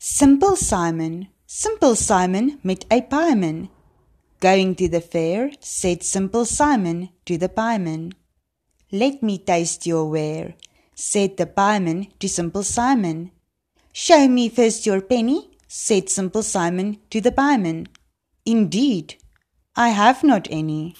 Simple Simon, Simple Simon met a pieman. Going to the fair, said Simple Simon to the pieman. Let me taste your ware, said the pieman to Simple Simon. Show me first your penny, said Simple Simon to the pieman. Indeed, I have not any,